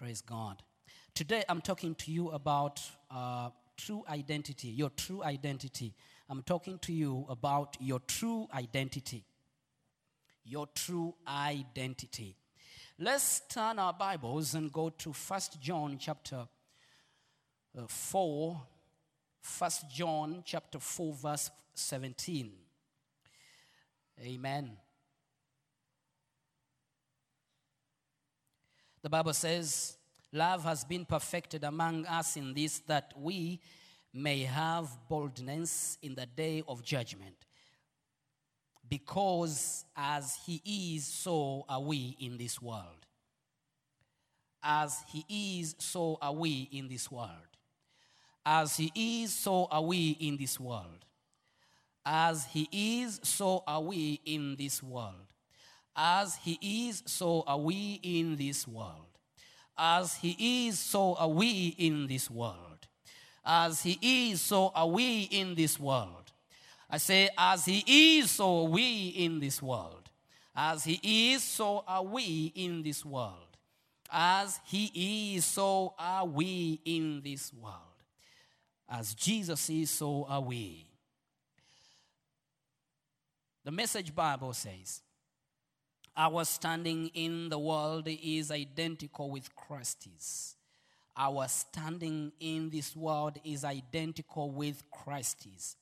Praise God. Today I'm talking to you about uh, true identity, your true identity. I'm talking to you about your true identity. Your true identity. Let's turn our Bibles and go to First John chapter uh, 4. 1 John chapter 4 verse 17. Amen. The Bible says, Love has been perfected among us in this, that we may have boldness in the day of judgment. Because as He is, so are we in this world. As He is, so are we in this world. As He is, so are we in this world. As He is, so are we in this world. As He is, so are we in this world. As He is, so are we in this world. As He is, so are we in this world. I say, as He is, so are we in this world. As He is, so are we in this world. As He is, so are we in this world. As Jesus is, so are we. The Message Bible says, Our standing in the world is identical with Christ's. Our standing in this world is identical with Christ's.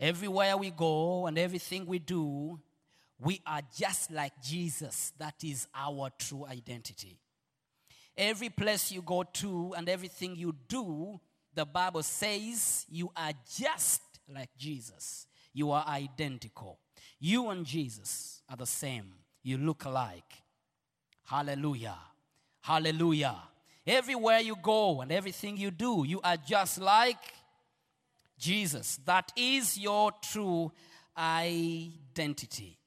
Everywhere we go and everything we do, we are just like Jesus. That is our true identity. Every place you go to and everything you do, the Bible says you are just like Jesus. You are identical. You and Jesus are the same. You look alike. Hallelujah. Hallelujah. Everywhere you go and everything you do, you are just like Jesus. That is your true identity.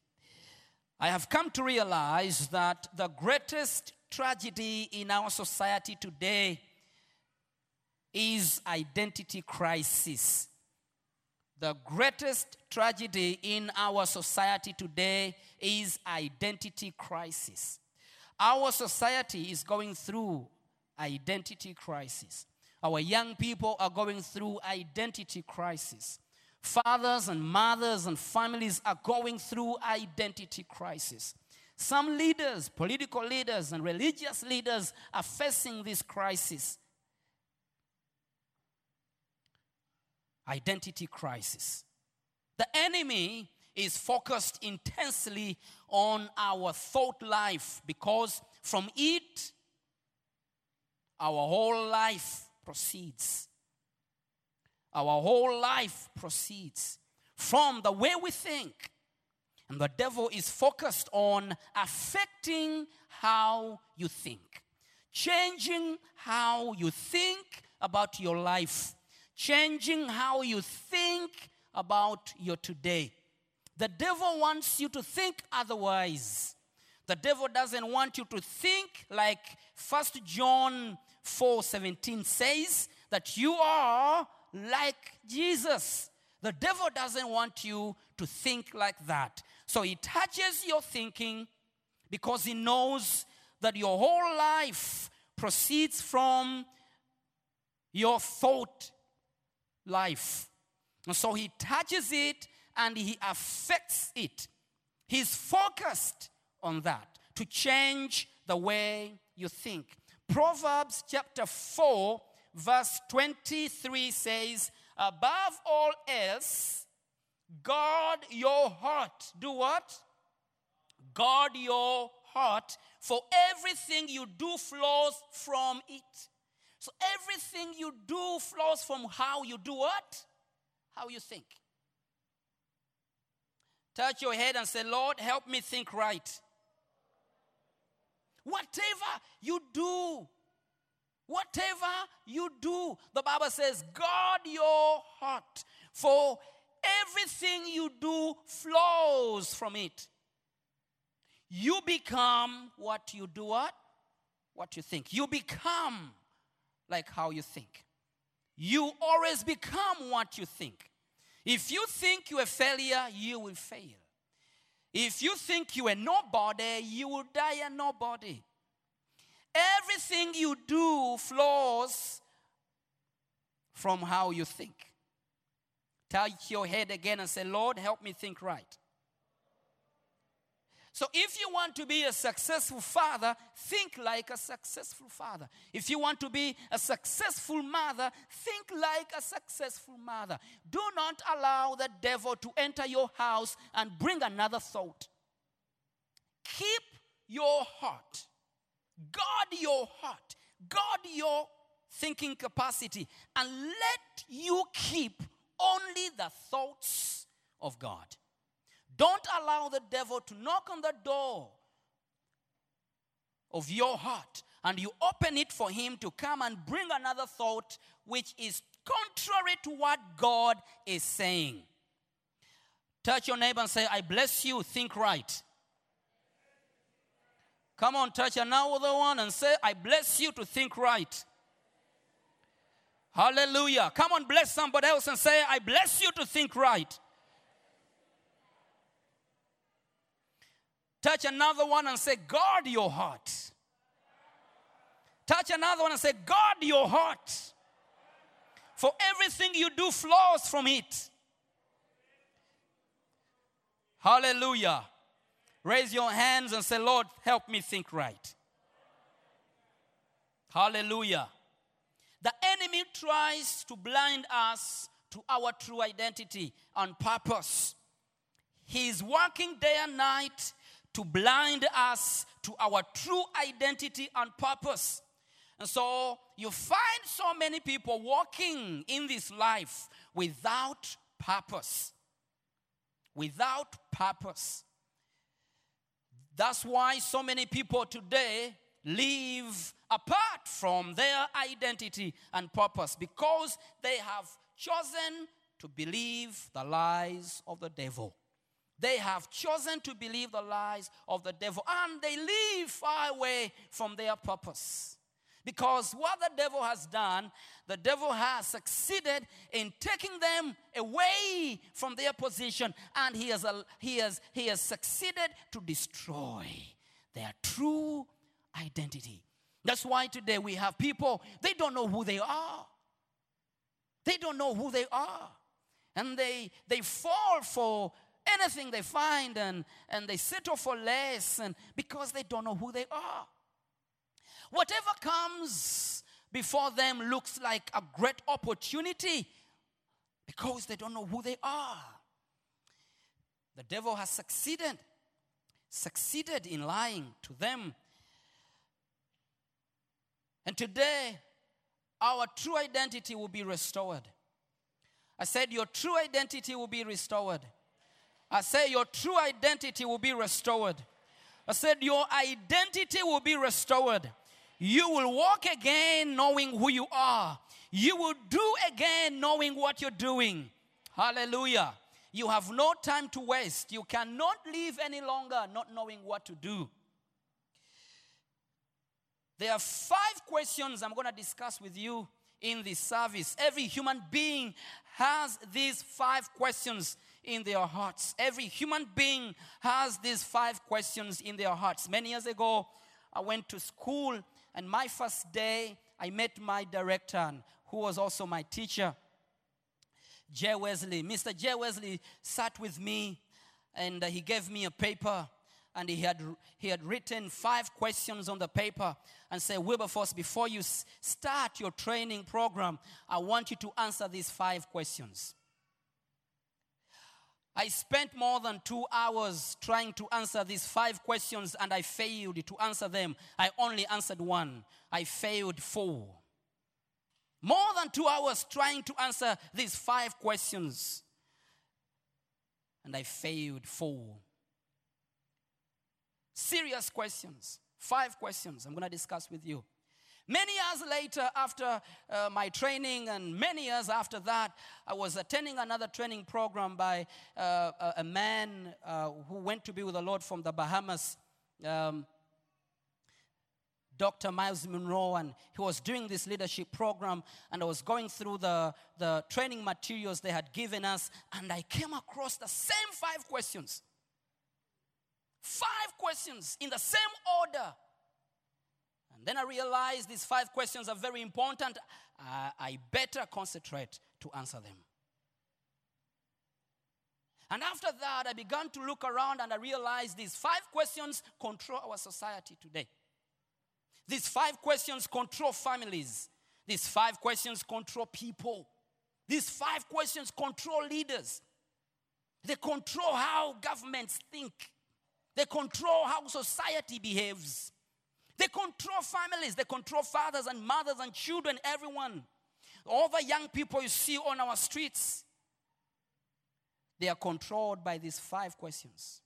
I have come to realize that the greatest tragedy in our society today is identity crisis. The greatest tragedy in our society today is identity crisis. Our society is going through identity crisis. Our young people are going through identity crisis. Fathers and mothers and families are going through identity crisis. Some leaders, political leaders and religious leaders are facing this crisis. Identity crisis. The enemy is focused intensely on our thought life because from it, our whole life proceeds. Our whole life proceeds from the way we think. And the devil is focused on affecting how you think, changing how you think about your life, changing how you think about your today. The devil wants you to think otherwise. The devil doesn't want you to think like First John 4:17 says that you are like Jesus. The devil doesn't want you to think like that. So he touches your thinking because he knows that your whole life proceeds from your thought life. And so he touches it and he affects it. He's focused on that to change the way you think. Proverbs chapter 4, verse 23 says, Above all else, guard your heart. Do what? Guard your heart, for everything you do flows from it. So everything you do flows from how you do what? How you think. Touch your head and say, Lord, help me think right. Whatever you do, whatever you do, the Bible says, guard your heart, for everything you do flows from it. You become what you do what? What you think. You become like how you think. You always become what you think. If you think you're a failure, you will fail. If you think you are nobody, you will die a nobody. everything you do flows from how you think. Touch your head again and say, Lord, help me think right. So, if you want to be a successful father, think like a successful father. If you want to be a successful mother, think like a successful mother. Do not allow the devil to enter your house and bring another thought. Keep your heart, guard your heart, guard your thinking capacity, and let you keep only the thoughts of God. Don't allow the devil to knock on the door of your heart and you open it for him to come and bring another thought which is contrary to what God is saying. Touch your neighbor and say, I bless you, think right. Come on, touch another one and say, I bless you to think right. Hallelujah. Come on, bless somebody else and say, I bless you to think right. Touch another one and say, guard your heart. Touch another one and say, guard your heart. For everything you do flows from it. Hallelujah. Raise your hands and say, Lord, help me think right. Hallelujah. The enemy tries to blind us to our true identity on purpose. He is working day and night to blind us to our true identity and purpose. And so you find so many people walking in this life without purpose. Without purpose. That's why so many people today live apart from their identity and purpose because they have chosen to believe the lies of the devil. They have chosen to believe the lies of the devil and they live far away from their purpose. Because what the devil has done, the devil has succeeded in taking them away from their position and he has, he has, he has succeeded to destroy their true identity. That's why today we have people, they don't know who they are. They don't know who they are. And they, they fall for anything they find and, and they settle for less and because they don't know who they are. Whatever comes before them looks like a great opportunity because they don't know who they are. The devil has succeeded, succeeded in lying to them. And today, our true identity will be restored. I said, Your true identity will be restored. I say your true identity will be restored. I said your identity will be restored. You will walk again knowing who you are. You will do again knowing what you're doing. Hallelujah. You have no time to waste. You cannot live any longer not knowing what to do. There are five questions I'm going to discuss with you in this service. Every human being has these five questions in their hearts. Every human being has these five questions in their hearts. Many years ago, I went to school, and my first day, I met my director, who was also my teacher, Jay Wesley. Mr. Jay Wesley sat with me, and uh, he gave me a paper and he had, he had written five questions on the paper and said, Wilberforce, before you start your training program, I want you to answer these five questions. I spent more than two hours trying to answer these five questions and I failed to answer them. I only answered one. I failed four. More than two hours trying to answer these five questions and I failed four. Serious questions. Five questions I'm going to discuss with you. Many years later, after uh, my training, and many years after that, I was attending another training program by uh, a, man uh, who went to be with the Lord from the Bahamas. Um, Dr. Myles Munroe, and he was doing this leadership program, and I was going through the, the training materials they had given us, and I came across the same five questions. Five questions in the same order Then I realized these five questions are very important. Uh, I better concentrate to answer them. And after that, I began to look around and I realized these five questions control our society today. These five questions control families. These five questions control people. These five questions control leaders. They control how governments think. They control how society behaves. They control families. They control fathers and mothers and children, everyone. All the young people you see on our streets, they are controlled by these five questions.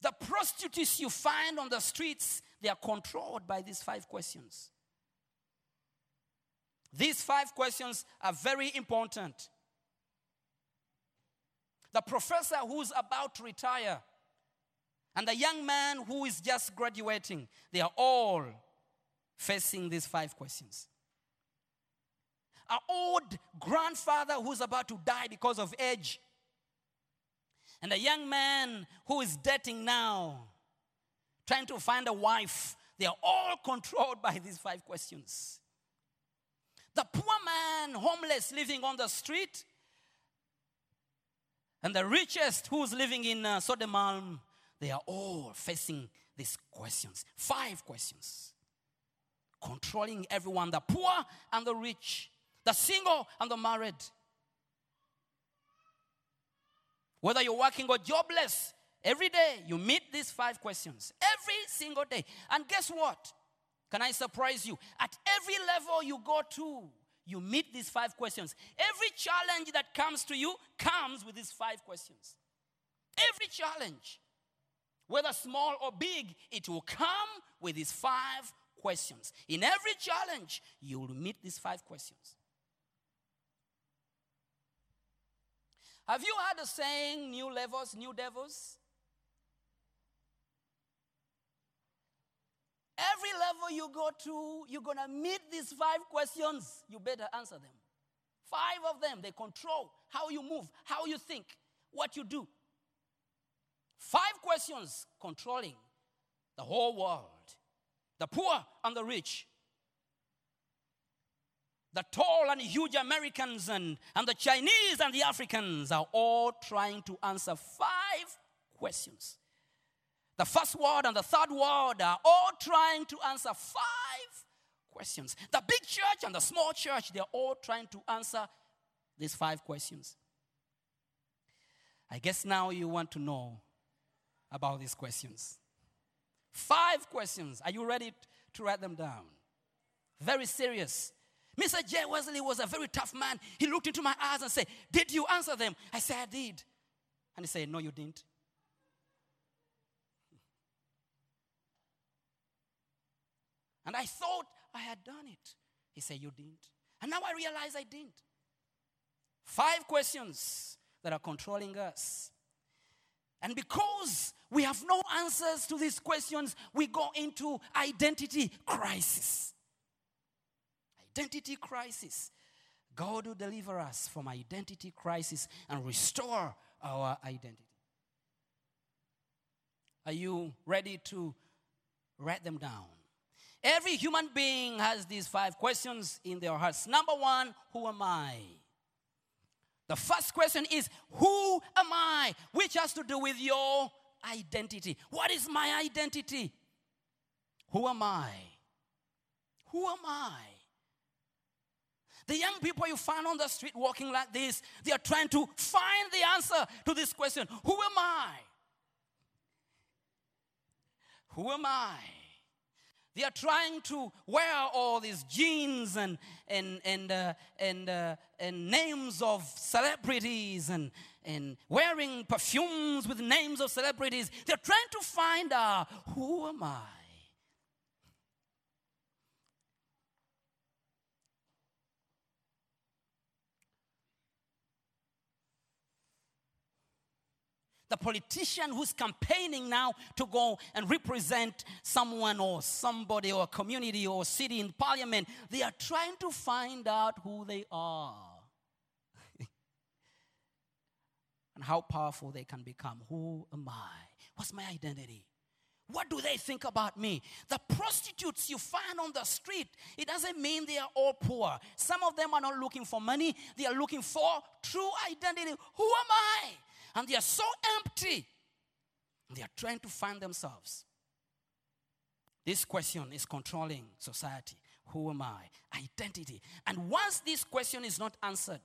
The prostitutes you find on the streets, they are controlled by these five questions. These five questions are very important. The professor who's about to retire and the young man who is just graduating, they are all facing these five questions. Our old grandfather who's about to die because of age, and a young man who is dating now, trying to find a wife, they are all controlled by these five questions. The poor man, homeless, living on the street, and the richest who's living in uh, Södermalm, they are all facing these questions. Five questions. Controlling everyone the poor and the rich, the single and the married. Whether you're working or jobless, every day you meet these five questions. Every single day. And guess what? Can I surprise you? At every level you go to, you meet these five questions. Every challenge that comes to you comes with these five questions. Every challenge, whether small or big, it will come with these five questions. In every challenge, you will meet these five questions. Have you heard the saying, new levels, new devils? Every level you go to, you're going to meet these five questions. You better answer them. Five of them, they control how you move, how you think, what you do. Five questions controlling the whole world the poor and the rich, the tall and huge Americans and, and the Chinese and the Africans are all trying to answer five questions. The first world and the third world are all trying to answer five questions. The big church and the small church, they're all trying to answer these five questions. I guess now you want to know about these questions. Five questions. Are you ready to write them down? Very serious. Mr. J. Wesley was a very tough man. He looked into my eyes and said, Did you answer them? I said, I did. And he said, No, you didn't. And I thought I had done it. He said, You didn't. And now I realize I didn't. Five questions that are controlling us. And because we have no answers to these questions, we go into identity crisis. Identity crisis. God will deliver us from identity crisis and restore our identity. Are you ready to write them down? Every human being has these five questions in their hearts. Number one, who am I? The first question is, Who am I? Which has to do with your identity. What is my identity? Who am I? Who am I? The young people you find on the street walking like this, they are trying to find the answer to this question Who am I? Who am I? They are trying to wear all these jeans and, and, and, uh, and, uh, and names of celebrities and, and wearing perfumes with names of celebrities. They're trying to find out who am I? the politician who's campaigning now to go and represent someone or somebody or community or city in parliament, they are trying to find out who they are and how powerful they can become. Who am I? What's my identity? What do they think about me? The prostitutes you find on the street, it doesn't mean they are all poor. Some of them are not looking for money, they are looking for true identity. Who am I? And they are so empty. They are trying to find themselves. This question is controlling society. Who am I? Identity. And once this question is not answered,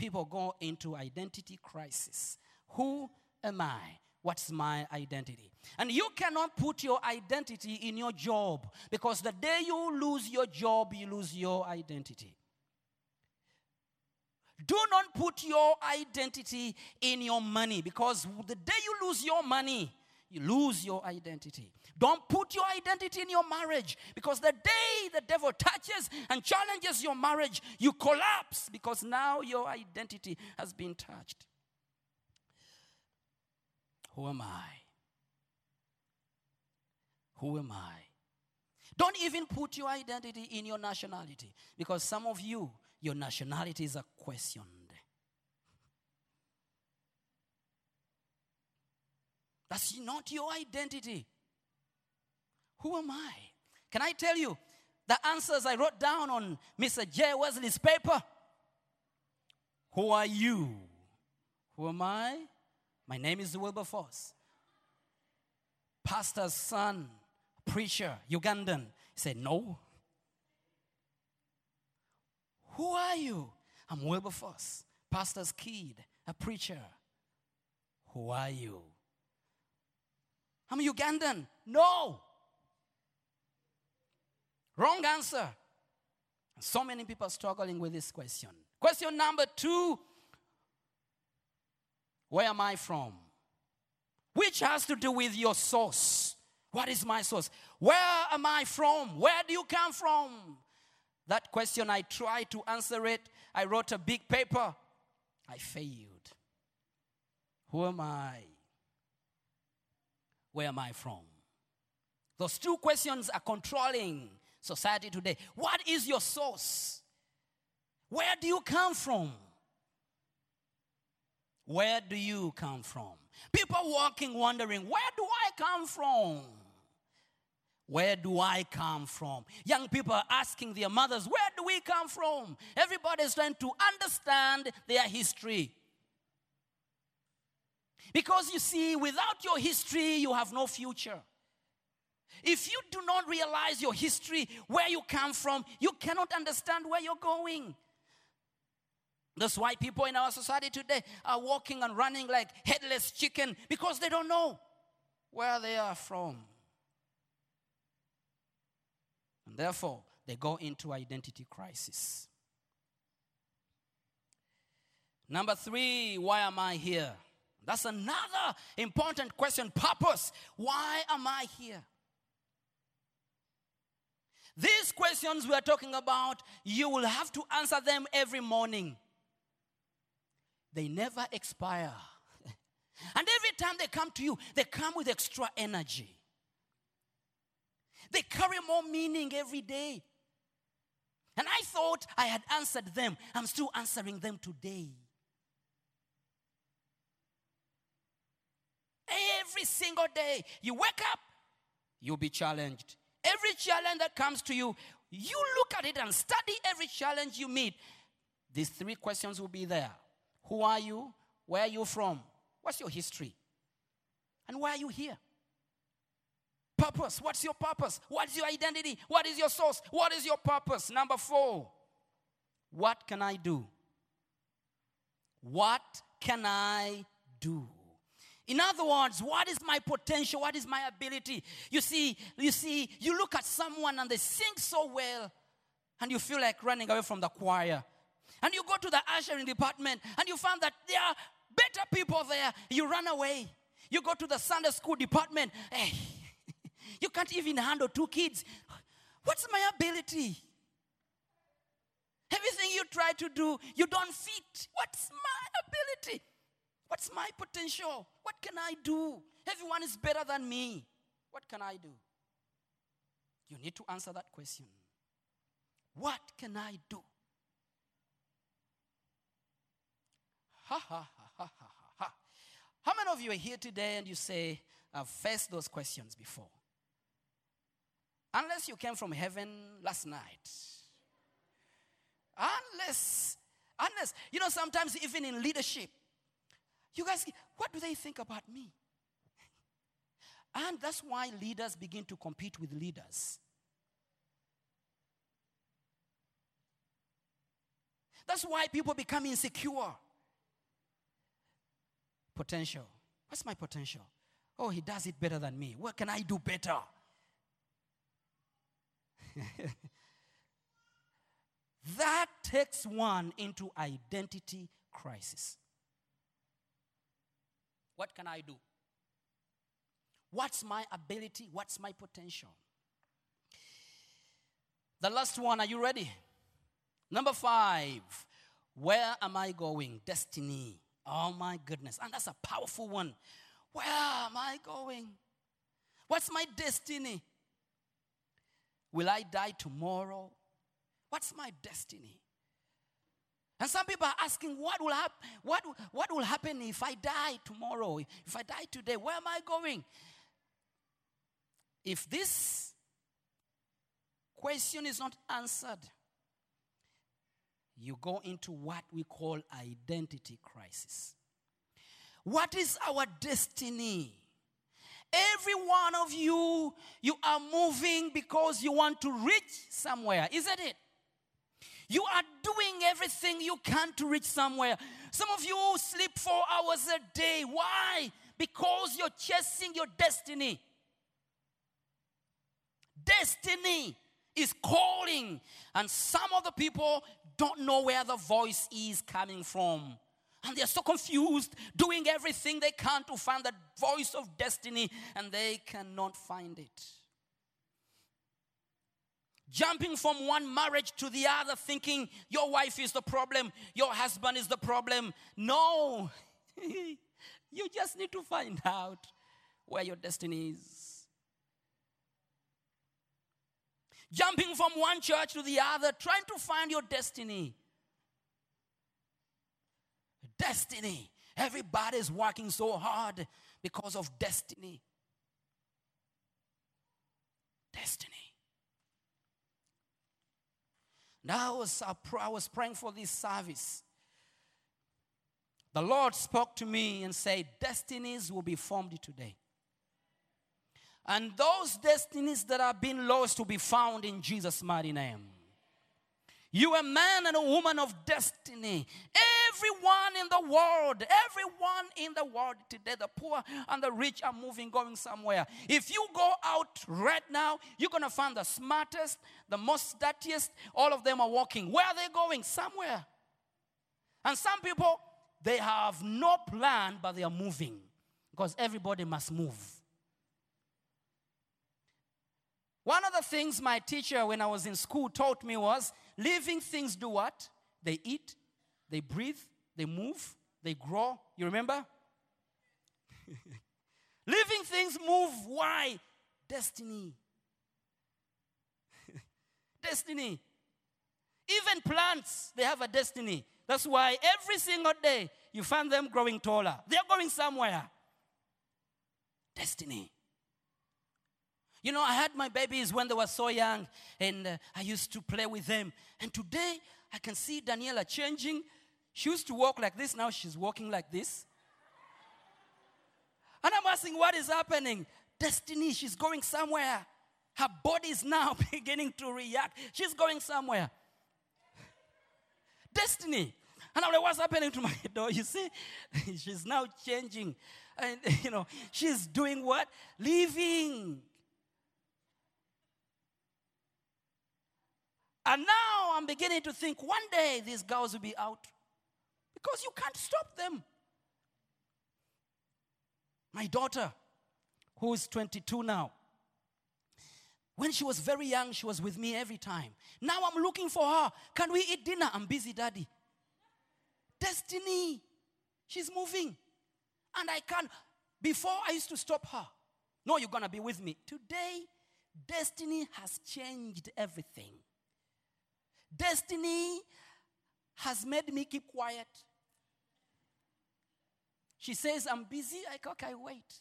people go into identity crisis. Who am I? What's my identity? And you cannot put your identity in your job because the day you lose your job, you lose your identity. Do not put your identity in your money because the day you lose your money, you lose your identity. Don't put your identity in your marriage because the day the devil touches and challenges your marriage, you collapse because now your identity has been touched. Who am I? Who am I? Don't even put your identity in your nationality because some of you, your nationality is a questioned. That's not your identity. Who am I? Can I tell you the answers I wrote down on Mr. J. Wesley's paper? Who are you? Who am I? My name is Wilberforce. Pastor's son, preacher, Ugandan. He said, No. Who are you? I'm Wilberforce, pastor's kid, a preacher. Who are you? I'm Ugandan. No. Wrong answer. So many people struggling with this question. Question number two where am I from? Which has to do with your source. What is my source? Where am I from? Where do you come from? That question, I tried to answer it. I wrote a big paper. I failed. Who am I? Where am I from? Those two questions are controlling society today. What is your source? Where do you come from? Where do you come from? People walking, wondering, where do I come from? Where do I come from? Young people are asking their mothers, where do we come from? Everybody is trying to understand their history. Because you see, without your history, you have no future. If you do not realize your history, where you come from, you cannot understand where you're going. That's why people in our society today are walking and running like headless chicken because they don't know where they are from. And therefore, they go into identity crisis. Number three, why am I here? That's another important question. Purpose. Why am I here? These questions we are talking about, you will have to answer them every morning they never expire. and every time they come to you, they come with extra energy. They carry more meaning every day. And I thought I had answered them. I'm still answering them today. Every single day, you wake up, you'll be challenged. Every challenge that comes to you, you look at it and study every challenge you meet. These three questions will be there who are you? Where are you from? What's your history? And why are you here? Purpose. What's your purpose? What's your identity? What is your source? What is your purpose? Number four. What can I do? What can I do? In other words, what is my potential? What is my ability? You see, you see, you look at someone and they sing so well, and you feel like running away from the choir and you go to the ushering department and you find that there are better people there, you run away. You go to the Sunday school department, hey, you can't even handle two kids. What's my ability? Everything you try to do, you don't fit. What's my ability? What's my potential? What can I do? Everyone is better than me. What can I do? You need to answer that question. What can I do? Ha ha ha ha ha ha. How many of you are here today and you say, I've faced those questions before. Unless you came from heaven last night. Unless, unless, you know, sometimes even in leadership, you guys, what do they think about me? And that's why leaders begin to compete with leaders. That's why people become insecure. Potential. What's my potential? Oh, he does it better than me. What can I do better? that takes one into identity crisis. What can I do? What's my ability? What's my potential? The last one, are you ready? Number five, where am I going? Destiny. Oh my goodness. And that's a powerful one. Where am I going? What's my destiny? Will I die tomorrow? What's my destiny? And some people are asking, what will, hap- what, what will happen if I die tomorrow? If I die today, where am I going? If this question is not answered, you go into what we call identity crisis. What is our destiny? Every one of you, you are moving because you want to reach somewhere, isn't it? You are doing everything you can to reach somewhere. Some of you sleep four hours a day. Why? Because you're chasing your destiny. Destiny is calling, and some of the people don't know where the voice is coming from. And they're so confused, doing everything they can to find the voice of destiny, and they cannot find it. Jumping from one marriage to the other, thinking your wife is the problem, your husband is the problem. No, you just need to find out where your destiny is. Jumping from one church to the other, trying to find your destiny destiny. Everybody's working so hard because of destiny. Destiny. Now I was, I was praying for this service. The Lord spoke to me and said, Destinies will be formed today. And those destinies that have been lost will be found in Jesus' mighty name. You a man and a woman of destiny. Everyone in the world, everyone in the world today, the poor and the rich are moving, going somewhere. If you go out right now, you're going to find the smartest, the most dirtiest, all of them are walking. Where are they going? Somewhere. And some people, they have no plan, but they are moving because everybody must move. One of the things my teacher, when I was in school, taught me was living things do what? They eat, they breathe, they move, they grow. You remember? Living things move. Why? Destiny. destiny. Even plants, they have a destiny. That's why every single day you find them growing taller. They're going somewhere. Destiny. You know, I had my babies when they were so young, and uh, I used to play with them. And today, I can see Daniela changing she used to walk like this, now she's walking like this. And I'm asking, what is happening? Destiny, she's going somewhere. Her body is now beginning to react. She's going somewhere. Destiny. And I'm like, what's happening to my daughter? You see, she's now changing. And, you know, she's doing what? Leaving. And now I'm beginning to think one day these girls will be out because you can't stop them. My daughter, who is 22 now, when she was very young, she was with me every time. Now I'm looking for her. Can we eat dinner? I'm busy, daddy. Destiny. She's moving. And I can't. Before I used to stop her. No, you're going to be with me. Today, destiny has changed everything. Destiny has made me keep quiet. She says, I'm busy. I go, okay, wait.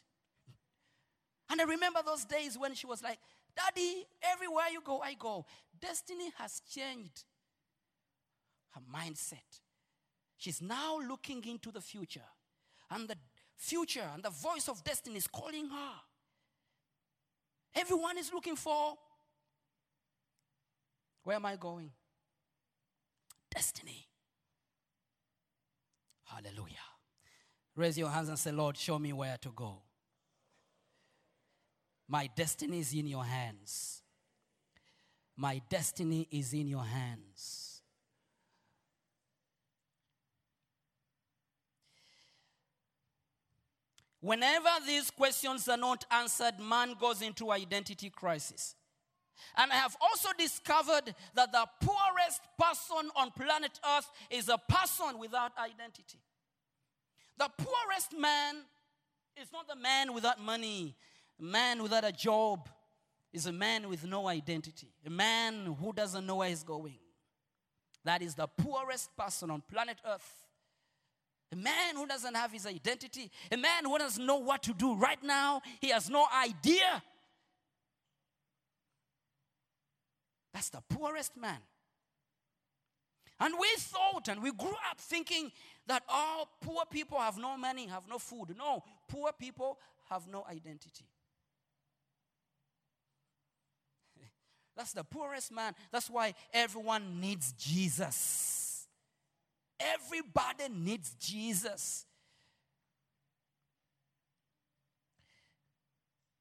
And I remember those days when she was like, Daddy, everywhere you go, I go. Destiny has changed her mindset. She's now looking into the future. And the future and the voice of destiny is calling her. Everyone is looking for where am I going? Destiny. Hallelujah. Raise your hands and say, Lord, show me where to go. My destiny is in your hands. My destiny is in your hands. Whenever these questions are not answered, man goes into identity crisis. And I have also discovered that the poorest person on planet Earth is a person without identity. The poorest man is not the man without money, a man without a job is a man with no identity, a man who doesn't know where he's going. That is the poorest person on planet Earth. A man who doesn't have his identity, a man who doesn't know what to do right now, he has no idea. That's the poorest man. And we thought and we grew up thinking that all poor people have no money, have no food. No, poor people have no identity. That's the poorest man. That's why everyone needs Jesus. Everybody needs Jesus.